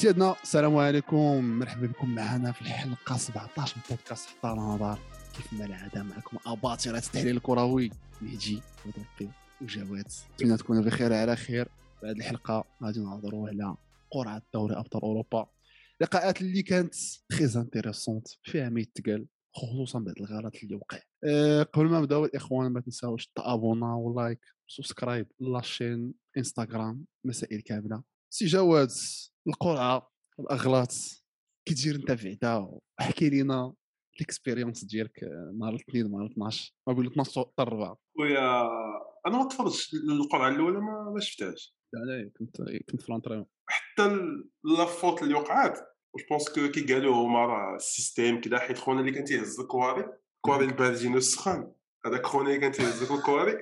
سيدنا السلام عليكم. مرحبا بكم معنا في الحلقة 17 من بودكاست حتى نظر كيف ما العادة معكم أباطرة التحليل الكروي. نهجي وضبي وجواد نتمنى تكونوا بخير على خير. في هذه الحلقة غادي نهضروا على قرعة دوري أبطال أوروبا. لقاءات اللي كانت très intéressantes فيها ما يتقال خصوصا بعد الغلط اللي وقع. أه قبل ما نبداو الاخوان ما تنساوش تابونا و like subscribe la chaîne إنستغرام مسائل كاملة. سي جواد. القرعة الأغلاط كي دير أنت بعدا احكي لينا ال expérience ديالك نهار الاثنين نهار 12 ما بين 12 حتى 4 خويا أنا ما تفرجتش القرعه الأولى ما, ما شفتهاش. لا كنت كنت في l'entraînement حتى la faute اللي وقعات. je pense que كي قالوا هما راه ال système كذا حيت خونا اللي كان تيهز الكواري الكواري البارزين السخان هذاك خونا اللي كان تيهز الكواري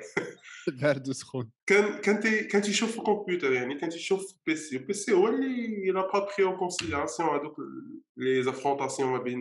بارد وسخون كان كان تي كان تيشوف في الكمبيوتر يعني كان تيشوف في البيسي البيسي هو اللي لا با بري اون كونسيديراسيون هذوك لي زافرونتاسيون ما بين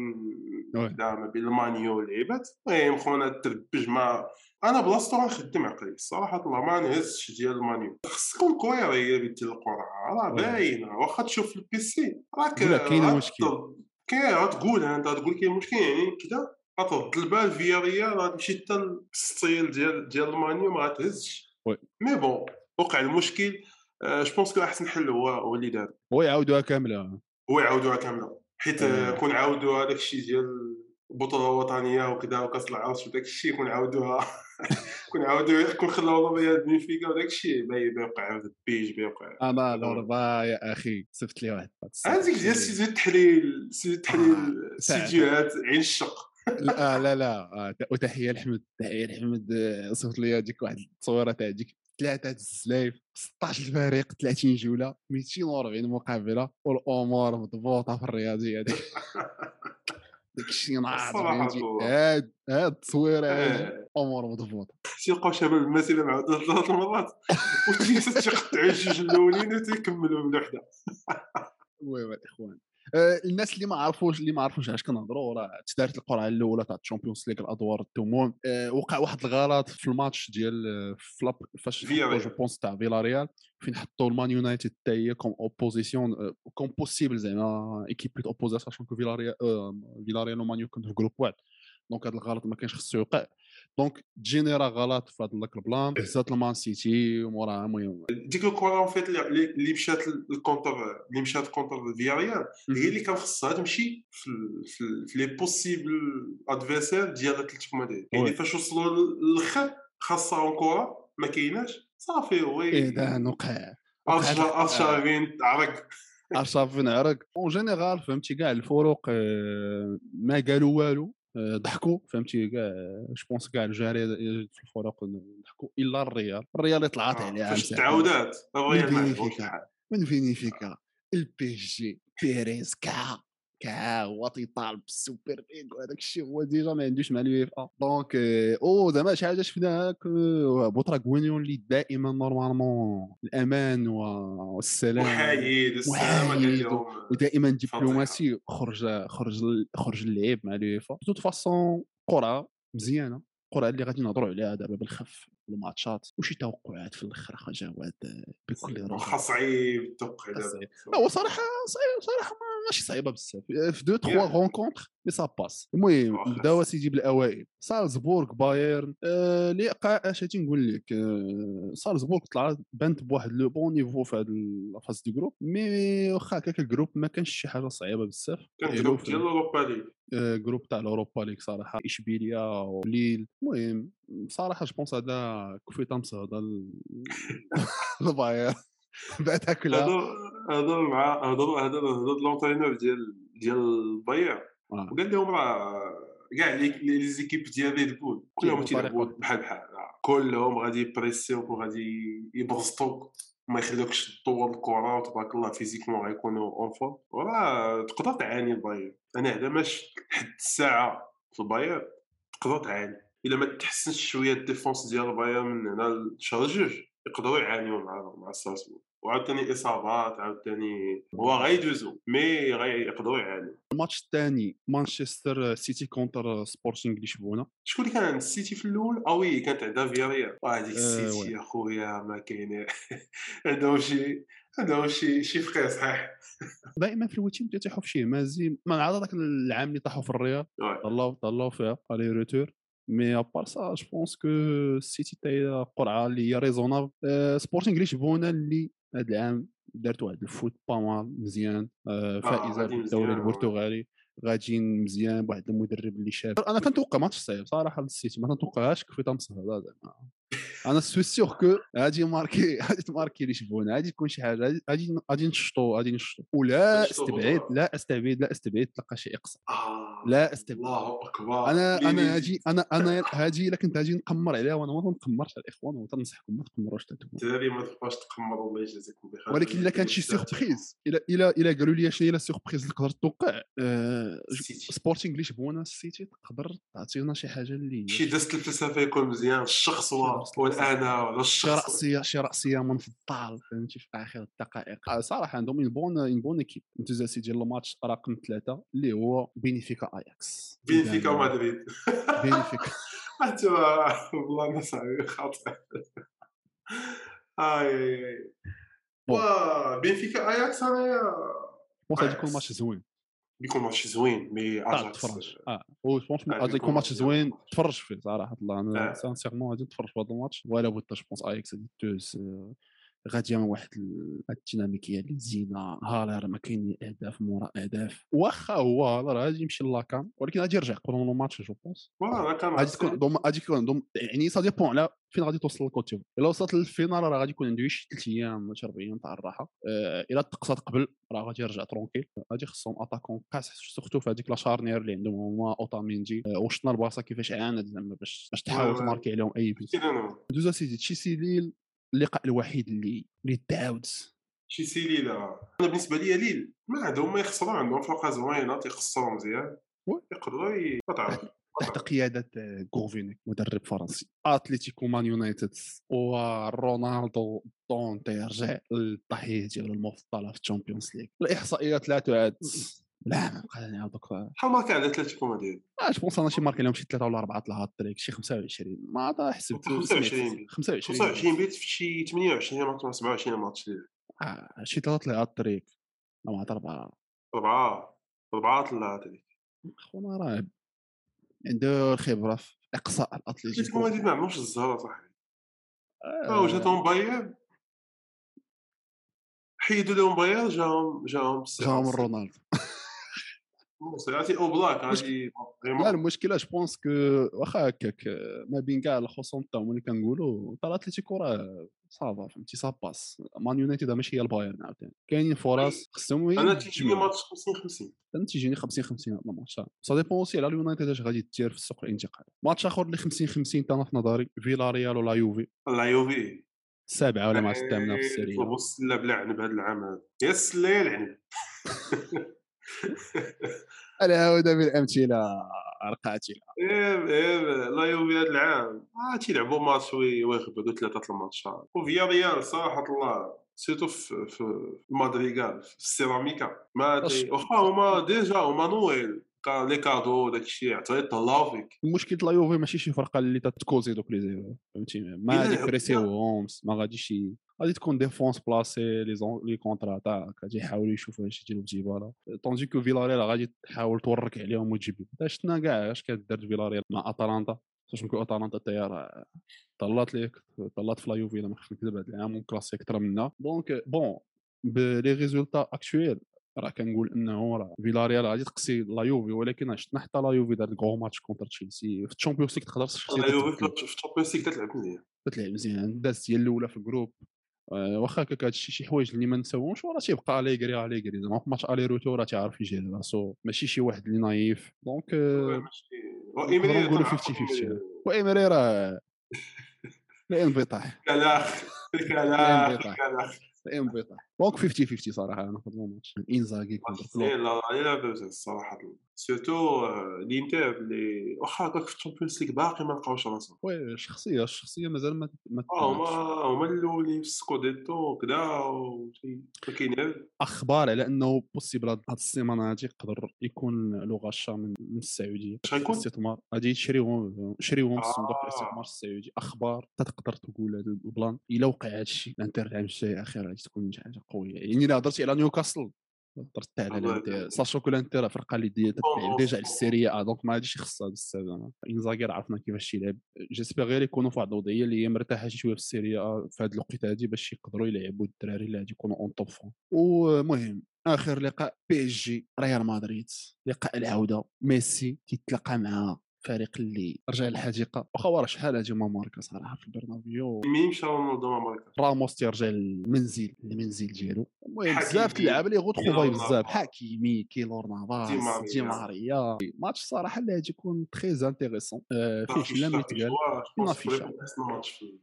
ما بين المانيو واللعيبات المهم خونا تربج مع أنا بلاصتو غنخدم عقلي. الصراحة الله ما نهزش ديال المانيو. خص تكون كويري بنت القرعة. راه باينة. واخا تشوف في البيسي راك كاين مشكل. كاين تقول أنت تقول كاين مشكل يعني كذا غترد البال فيا ريال غتمشي حتى الستيل ديال ديال المانيو ما غتهزش مي بون وقع المشكل. جو بونس كو أحسن حل هو هو اللي دار. هو يعاودوها كاملة. هو يعاودوها كاملة. حيت كون عاودوا هذاك الشيء ديال البطولة الوطنية وكذا وكأس العرش وداك الشيء كون عاودوها كون عاودوا كون خلاو الوضعية بنفيكا وداك الشيء بيوقع بيج بيوقع أنا الغربه يا أخي صيفط لي واحد. هذيك ديال سيزو التحليل سيزو التحليل سيتيوهات عين الشق. لا لا لا وتحية لحمد تحية لحمد صيفط لي هذيك واحد التصويرة تاع ديك ثلاثة الزلايف 16 فريق 30 جولة 240 مقابلة والأمور مضبوطة في الرياضية هذيك داك الشيء ناض هاد هاد التصويرة هادي أمور مضبوطة. تيلقاو شباب المسيرة مع ثلاث مرات وتيقطعوا الجوج الأولين وتيكملوا من وحدة oui آه الناس اللي ما عرفوش اللي ما عرفوش علاش كنهضروا راه تدارت القرعة الأولى تاع ال Champions League الأدوار الثمون آه وقع واحد الغلط في الماتش ديال فلاب فاش جو بونس تاع فيلاريال فين حطوا المان يونايتد حتى هي كوم اوبوزيسيون كوم بوسيبل زعما ايكيب بلوت اوبوزي ساشون كو فيلاريال فيلاريال ومان كنتو في جروب واحد. دونك هذا الغلط ما كانش خصو يوقع. دونك جينيرا غلط في هذا البلان هزات المان سيتي وموراها المهم ديك الكرة فيت اللي مشات الكونتر اللي مشات كونتر فياريال هي اللي كان خصها تمشي في في لي بوسيبل ادفيرسير ديال أتلتيكو مدريد. يعني فاش وصلوا للاخر خاصها كرة ما كايناش. صافي وي. اذا وقع ارشافين عرق. ارشافين عرق. اون جينيرال فهمتي كاع الفروق ما قالوا والو. ضحكوا فهمتي؟ كاع جو بونس كاع الجاري في الفرق ضحكوا. إلا الريال. الريال طلعت عليه عام تعاودات. الريال من فينيفيكا. البي جي بيريز كا كا هو تيطالب بالسوبر ليغ وهذاك الشيء هو ديجا ما عندوش مع اليو اف ا دونك أو زعما شي حاجة شفناها بوترا كوينيون اللي دائما نورمالمون الأمان والسلام. وحيد السلام ودائما دبلوماسي خرج خرج خرج اللعيب مع اليو اف ا توت فاسون قرعه مزيانة. القرعه اللي غادي نهضروا عليها دابا بالخف الماتشات. وشي توقعات في الأخر جواد بكل روح صعيب التوقع هو صراحة صعيب صراحة ماشي صعيبه بزاف في دو تخوا غونكونتر مي سا باس المهم بداو سيدي بالأوائل. سالزبورغ بايرن. آه لقاء اش نقول لك؟ آه سالزبورغ طلع بانت بواحد لو بون نيفو في هذا الفاز دو جروب مي واخا هكاك الجروب ما كانش شي حاجة صعيبة بزاف. كان جروب ديال الأوروبا ليغ. جروب تاع الأوروبا ليغ صراحة. إشبيليا وليل المهم صراحة جو بونس هذا كفيتامس هذا الباير بعد كلها هضر مع هضر هضر هضر لونترينور ديال ديال الباير وقال لهم راه كاع لي زيكيب ديال ريد بول كلهم تيلعبوا بحال بحال كلهم غادي يبريسيوك وغادي يبسطوك ما يخليوكش تطور الكره وتبارك الله فيزيكمون غيكونوا اون فورم وراه تقدر تعاني الباير أنا هذا ماش لحد الساعة في الباير تقدر تعاني. إلا ما تحسنش شوية الديفونس ديال الباير من هنا لشهر جوج يقدروا يعانيو مع مع ساسبورغ وعاوتاني إصابات عاوتاني هو غيدوزو مي غيقدروا يعانوا الماتش الثاني مانشستر سيتي كونتر سبورتينغ لشبونه شكون اللي كان السيتي في الأول؟ آه وي كانت عندها فياريال. هذيك السيتي يا خويا ما كاين. عندهم شي هذا شي شي فقيه صحيح. دائما في الويتيم تيطيحوا في شي مازي ما عاد هذاك العام اللي طاحوا في الرياض طلعوا طلعوا فيها الي روتور مي ابار سا جو بونس كو السيتي تا قرعه اللي هي ريزونابل سبورتينغ لشبونه اللي هذا العام دارت واحد الفوت با مزيان فائزه آه بالدوري البرتغالي غاديين مزيان بواحد المدرب اللي شاب أنا كنتوقع ماتش صعيب صراحة للسيتي ما كنتوقعهاش كيف تمصر هذا زعما أنا سوي سيغ كو غادي ماركي غادي تماركي لي شبونة غادي تكون شي حاجة غادي غادي نشطو غادي نشطو. ولا استبعد لا استبعد لا استبعد تلقى شي اقصى آه لا استبعد. الله أكبر. أنا أنا هاجي أنا أنا هاجي إلا كنت غادي نقمر عليها وأنا ما نقمرش على الاخوان وتنصحكم ما تقمروش الدراري ما تبقاش تقمروا الله يجازيكم بخير ولكن إلا كانت شي سيربريز إلا إلا إلا قالوا لي شنو هي لا سيربريز اللي تقدر توقع؟ سبورتينغ لشبونة السيتي تقدر تعطينا شي حاجة اللي شي دست الفلسفة يكون مزيان الشخص والانا ولا الشخص. شي راسيه شي راسيه من في الطال فهمتي في اخر الدقائق. آه، صراحة عندهم اون بون اون بون ايكيب انت زاسي ديال الماتش رقم ثلاثة اللي هو بينيفيكا اياكس بينيفيكا مدريد بينيفيكا. حتى والله أنا صعيب خاطئ آي آي بينفيكا اياكس أنا غادي يكون ماتش زوين. بيكون ماتش زوين مي تفرج. آه هو بونس غادي يكون ماتش زوين. تفرج فيه صراحة. الله أنا سانسيرمون غادي نتفرج في هذا الماتش. ولا بد جو بونس اياكس توز غاديه من واحد الديناميكية اللي زينه هالر ما كاين أهداف مورا أهداف. واخا هو هالر غادي يمشي لاكام ولكن غادي يرجع قبل الماتش جو بونس. غادي تكون غادي تكون يعني سا ديبون على فين غادي توصل الكوتيف إلا وصلت للفينال راه غادي يكون عنده شي ثلاث أيام ولا أربع أيام تاع الراحة. آه، إلا تقصات قبل راه غادي يرجع ترونكيل. غادي خصهم اتاكون كاس سورتو في هذيك لا شارنير اللي عندهم هما اوتامينجي آه، وشفنا البارسا كيفاش عاند زعما باش باش تحاول تماركي عليهم أي بيت دوزا سيدي تشي ليل اللقاء الوحيد اللي اللي تعاود شي سي ليل أنا بالنسبة لي ليل ما عندهم ما يخسروا عندهم فرقة زوينة تيخسروا مزيان. يقدروا يقطعوا تحت قيادة غورفينيك مدرب فرنسي. اتليتيكو مان يونايتد ورونالدو دونتي رجع للضحيه ديالو المفضله في الشامبيونز ليغ. الإحصائيات لا تعد. لا ما نعاودوك شحال ماركا على اتلتيكو مدريد آه je pense أنا شي ماركا لهم شي ثلاثة ولا أربعة ال hat trick شي 25 ما عاد حسبت 25 25 25 بيت. في شي 28 ولا 27 ماتش آه شي ثلاثة ال hat trick ما عاد أربعة. أربعة أربعة ال hat trick خونا راه عنده الخبره في إقصاء الأتليتيكو. اتلتيكو مدريد ما عندهمش الزهرة صاحبي. آه. وجاتهم باير. حيدوا لهم باير جاهم جاهم جاهم رونالدو. عرفتي أو بلاك غادي لا المشكلة je pense que واخا هكاك ما بين كاع الخصوم تاعهم اللي كنقولوا ترى اتليتيكو راه ça va فهمتي ça passe مان يونايتد ماشي هي البايرن عاوتاني كاينين فرص خصهم أنا تيجيني ماتش 50 50 أنا تيجيني 50 50 هذا الماتش ça dépend aussi على اليونايتد اش غادي دير في السوق الانتقالي ماتش اخر اللي 50 50 أنا في نظري فيلا ريال ولا يوفي لا يوفي السابعه ولا مع الثامنه في السيريا بص لا بلا عنب هذا العام هذا يا سلي العنب العوده بالامثله القاتله إيه إيه لا يوفي هذا العام. آه تيلعبوا ماتش ويغبدوا ثلاثة الماتشات وفيا ريال صراحة الله سيرتو في في المادريغال في السيراميكا. ما واخا هما ديجا هما نويل. لي كادو داك الشيء عطيه يطلعوا فيك المشكل لا يوفي ماشي شي فرقة اللي تتكوزي دوك لي زيرو فهمتي؟ ما غادي بريسيوهم ما غاديش غادي تكون ديفونس بلاسي لي زون لي كونتر اتاك غادي يحاولوا يشوفوا واش يديروا بجيبالا طونجي كو فيلاريال غادي تحاول تورك عليهم وتجيب شفنا كاع اش كدار فيلاريال مع اتلانتا خصوصا كو اتلانتا راه طلات ليك طلات في لا يوفي الا ما خفت نكذب هذا العام وكلاسي أكثر منا دونك بون بلي ريزولتا اكتويل راه كنقول انه راه فيلاريال غادي تقصي لا يوفي ولكن شفنا حتى لا يوفي دار الكرو ماتش كونتر تشيلسي في الشامبيونز ليغ تقدر لا يوفي في الشامبيونز ليغ تلعب مزيان تلعب مزيان دازت هي الاولى في الجروب آه، واخا هكاك هادشي شي حوايج اللي ما نساوهمش راه تيبقى اليغري اليغري زعما في ماتش الي روتو راه تيعرف يجير راسو ماشي شي واحد اللي نايف. دونك نقدروا نقولوا 50 50 وايمري راه لا انبطاح كلاخ. كلاخ. كلاخ. انبطاح دونك 50 50 صراحة أنا في الماتش إنزاغي كونتر. كلوب لا لا الصراحه surtout الانتر اللي واخا هكاك في الشامبيونز ليغ باقي ما لقاوش راسهم. oui الشخصيه الشخصيه مازال ما ما هما هما الأولين في السكوديتو وكذا أخبار على أنه possible هاد السيمانه هادي يقدر يكون لو غاشا من, السعودية. الاستثمار غادي يشريوهم يشريوهم الصندوق الاستثمار السعودي. أخبار تقدر تقول هذا البلان. إلا وقع هذا الشيء الانتر العام الجاي اخر غادي تكون حاجة قوية. يعني إلا هضرتي على نيوكاسل. درت على sachant que الانتر فرقة اللي déjà على السيريا donc ما غاديش يخصها بزاف زعما. انزاغي عرفنا كيفاش يلعب. j'espère غير يكونوا في واحد الوضعية اللي هي مرتاحة شي شوية في السيريا في هذا الوقت هادي باش يقدروا يلعبوا الدراري اللي غادي يكونوا en top forme ومهم آخر لقاء بي اس جي ريال مدريد. لقاء العودة. ميسي تيتلاقى مع فريق اللي رجع للحديقة. واخا راه شحال هادي ما ماركا صراحة في البرنابيو. مين مشى رونالدو ما ماركا راموس تيرجع للمنزل المنزل ديالو. بزاف اللعابه اللي غوتخوفاي بزاف حكيمي كيلور نافاس دي ماريا ماتش صراحة اللي غادي يكون تري انتيريسون آه فيه شي لام يتقال؟ ينافيشا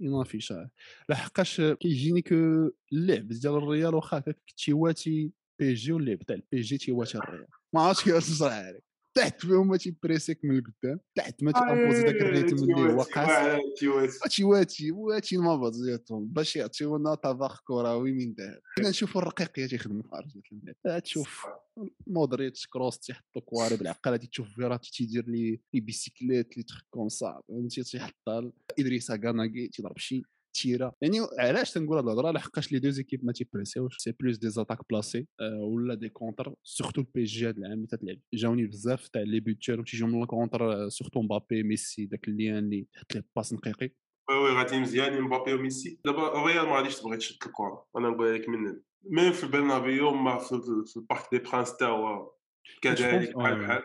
ينافيشا لحقاش كيجيني كو اللعب ديال الريال واخا تيواتي بي جي واللعب تاع البي جي تيواتي الريال. ما عرفتش كيفاش نشرح لك تحت فيهم ما تيبريسيك من القدام تحت ما تامبوزي ذاك الريتم اللي هو قاس تيواتي واتي المابط ديالهم باش يعطيو لنا طبخ كروي من ذهب حنا نشوفوا الرقيقيات يخدموا في ارضيه الملعب تشوف مودريتش كروس تيحطو كواري بالعقل غادي تشوف فيراتي تيدير لي لي بيسيكليت لي تخ كوم سا فهمتي تيحطها ادريسا كاناكي تيضرب شي. كثيره يعني علاش تنقول هذه الهضرة؟ لحقاش لي دوز ايكيب ما تيبريسيوش. سي بلوس دي زاتاك بلاسي ولا دي كونتر. سورتو البي جي هذا العام اللي تتلعب جاوني بزاف تاع لي بوتور وتيجيو من الكونتر سورتو مبابي ميسي داك اللي تحط ليه باس نقيقي. oui oui غادي مزيان مبابي وميسي دابا الريال ما غاديش تبغي تشد الكره أنا نقول لك من même في البرنابيو ما في, البارك دي برانس تا هو كذلك بحال بحال.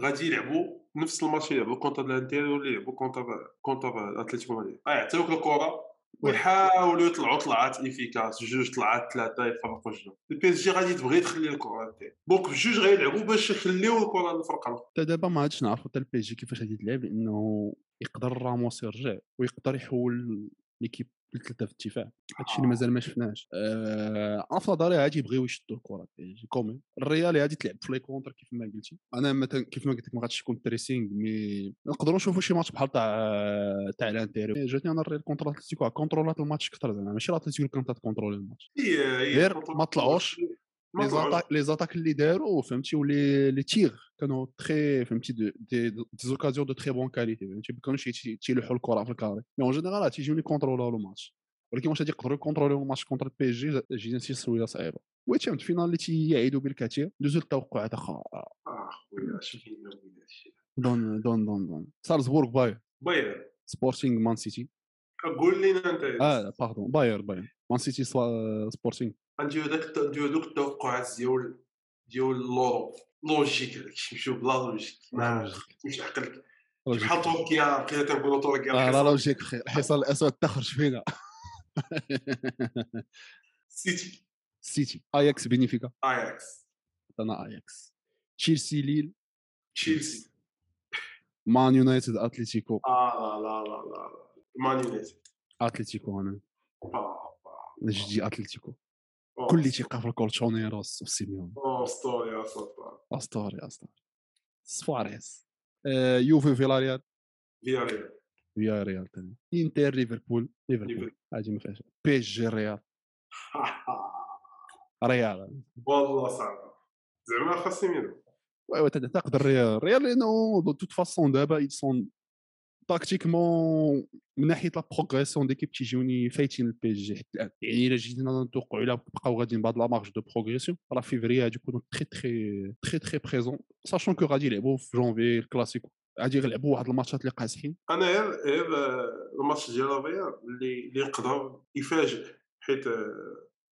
غادي يلعبوا نفس الماتش يلعبوا contre الانتير ولا يلعبوا contre contre اتلتيكو مدريد غيعطيوك الكره ويحاولوا يطلعوا طلعات efficaces جوج طلعات ثلاثة يفرقوا الجو ال PSG غادي تبغي تخلي الكره donc بجوج غيلعبوا باش يخليو الكره للفرقه الاخرى حتى دابا ما عادش نعرفوا حتى ال PSG كيفاش غادي تلعب لأنه يقدر راموس يرجع ويقدر يحول l'équipe ثلاثة في الدفاع. هادشي اللي مازال ما شفناش آه نظري عادي يبغيو يشدوا الكرة comme. الريال غادي تلعب في les contres كيف ما قلتي. أنا مثلا كيف ما قلت لك ما غاديش تكون تريسينغ mais نقدروا نشوفوا شي ماتش بحال تاع تاع الانتيري جاتني أنا الريال contre أتلتيكو كونترولات الماتش كثر زعما. ماشي الأتلتيكو اللي كانت تكونترولي الماتش. غير ما طلعوش لي زاتاك لي زاتاك اللي داروا فهمتي ولي لي تيغ كانوا تري فهمتي دي دي زوكازيون دو تري بون كاليتي فهمتي ما كانوش تيلوحوا الكره في الكاري مي اون جينيرال تيجيو كونترولو الماتش ولكن واش غادي يقدروا يكونتروليو الماتش كونتر البي جي جينا شي سويه صعيبه ويتشامت فينال اللي تيعيدوا بالكثير دوزو التوقعات اخا آه خويا دون دون دون دون سالزبورغ باير باير سبورتينغ مان سيتي قول لينا انت آه pardon باير باير مان سيتي سبورتينغ نديرو داك نديرو دوك التوقعات ديال ديال leur logique هذاك نمشيو بلا logique. ما تمشي عقلك. بحال تركيا بقينا كنقولوا تركيا آه لا logique بخير الحصان الأسود تخرج فينا. سيتي. سيتي. آياكس بينيفيكا آياكس. أنا آياكس. تشيلسي ليل. تشيلسي. مان يونايتد أتلتيكو. آه لا لا لا لا مان يونايتد. أتلتيكو أنا. نجدي أتلتيكو. كل ثقه في الكولتشونيروس وسيميون أسطوري اسطوري أسطوري أسطوري. سواريز. يوفي فيلاريال فيلاريال فيا ريال ثاني إنتر ليفربول. ليفربول. هذه ما فيهاش. PSG ريال. ريال. والله صعبه زعما خاص يمينو oui تقدر ريال. ريال لأنه de toute façon دابا ils sont tactiquement من ناحية la progression d'équipe تيجوني فايتين ال PSG حتى الان يعني إلا جينا نتوقعوا إلا بقاو غاديين بهاد la marge de progression راه فيفري غادي يكونوا très très très très présents sachant que غادي يلعبوا في جونفي الكلاسيكو غادي يغلبوا واحد الماتشات اللي قاصحين أنا غير غير الماتش ديال الريال اللي اللي يقدر يفاجئ حيت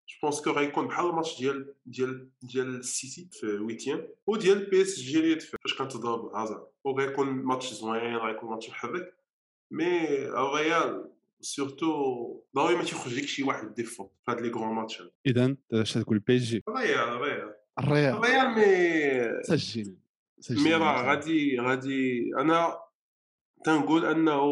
je pense que غيكون بحال الماتش ديال ديال ديال السيتي في huitième وديال PSG اللي فاش كنتضرب هازار وغيكون ماتش زوين غيكون ماتش محرك. mais الريال surtout ضروري ما تيخرج لك شي واحد défaut في هاد les grands matchs اذا اش تقول PSG الريال الريال الريال. الريال مي سجل. مي راه غادي غادي أنا تنقول أنه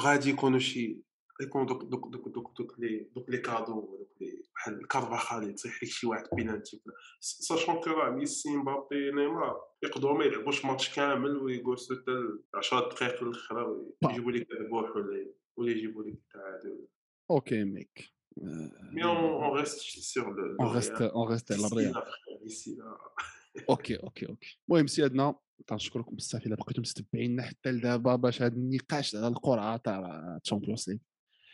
غادي يكونوا شي يكونوا دوك دوك دوك دوك دوك لي دوك les cadeaux دوك لي بحال كارفاخال تصيح لك شي واحد بينالتي sachant que راه ميسي مبابي نيمار يقدروا ما يلعبوش ماتش كامل ويجلسوا حتى 10 دقائق الاخرى ويجيبوا لك ال but ولا ولا يجيبوا لك التعادل OK mec mais on reste sur on reste on reste على الريال OK OK OK المهم سيادنا كنشكركم بزاف الا بقيتم متتبعيننا حتى لدابا باش هذا النقاش على القرعه تاع ال Champions League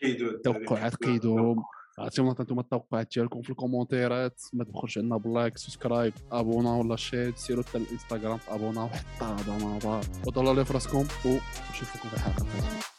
التوقعات قيدوهم عطيونا أنتم التوقعات ديالكم في الكومونتيرات ما تبخلوش عندنا ب like subscribe ابونا ولا share سيروا حتى الانستغرام ابونا وحتى هذا نظار وطلعوا لي فراسكم ونشوفكم في الحلقة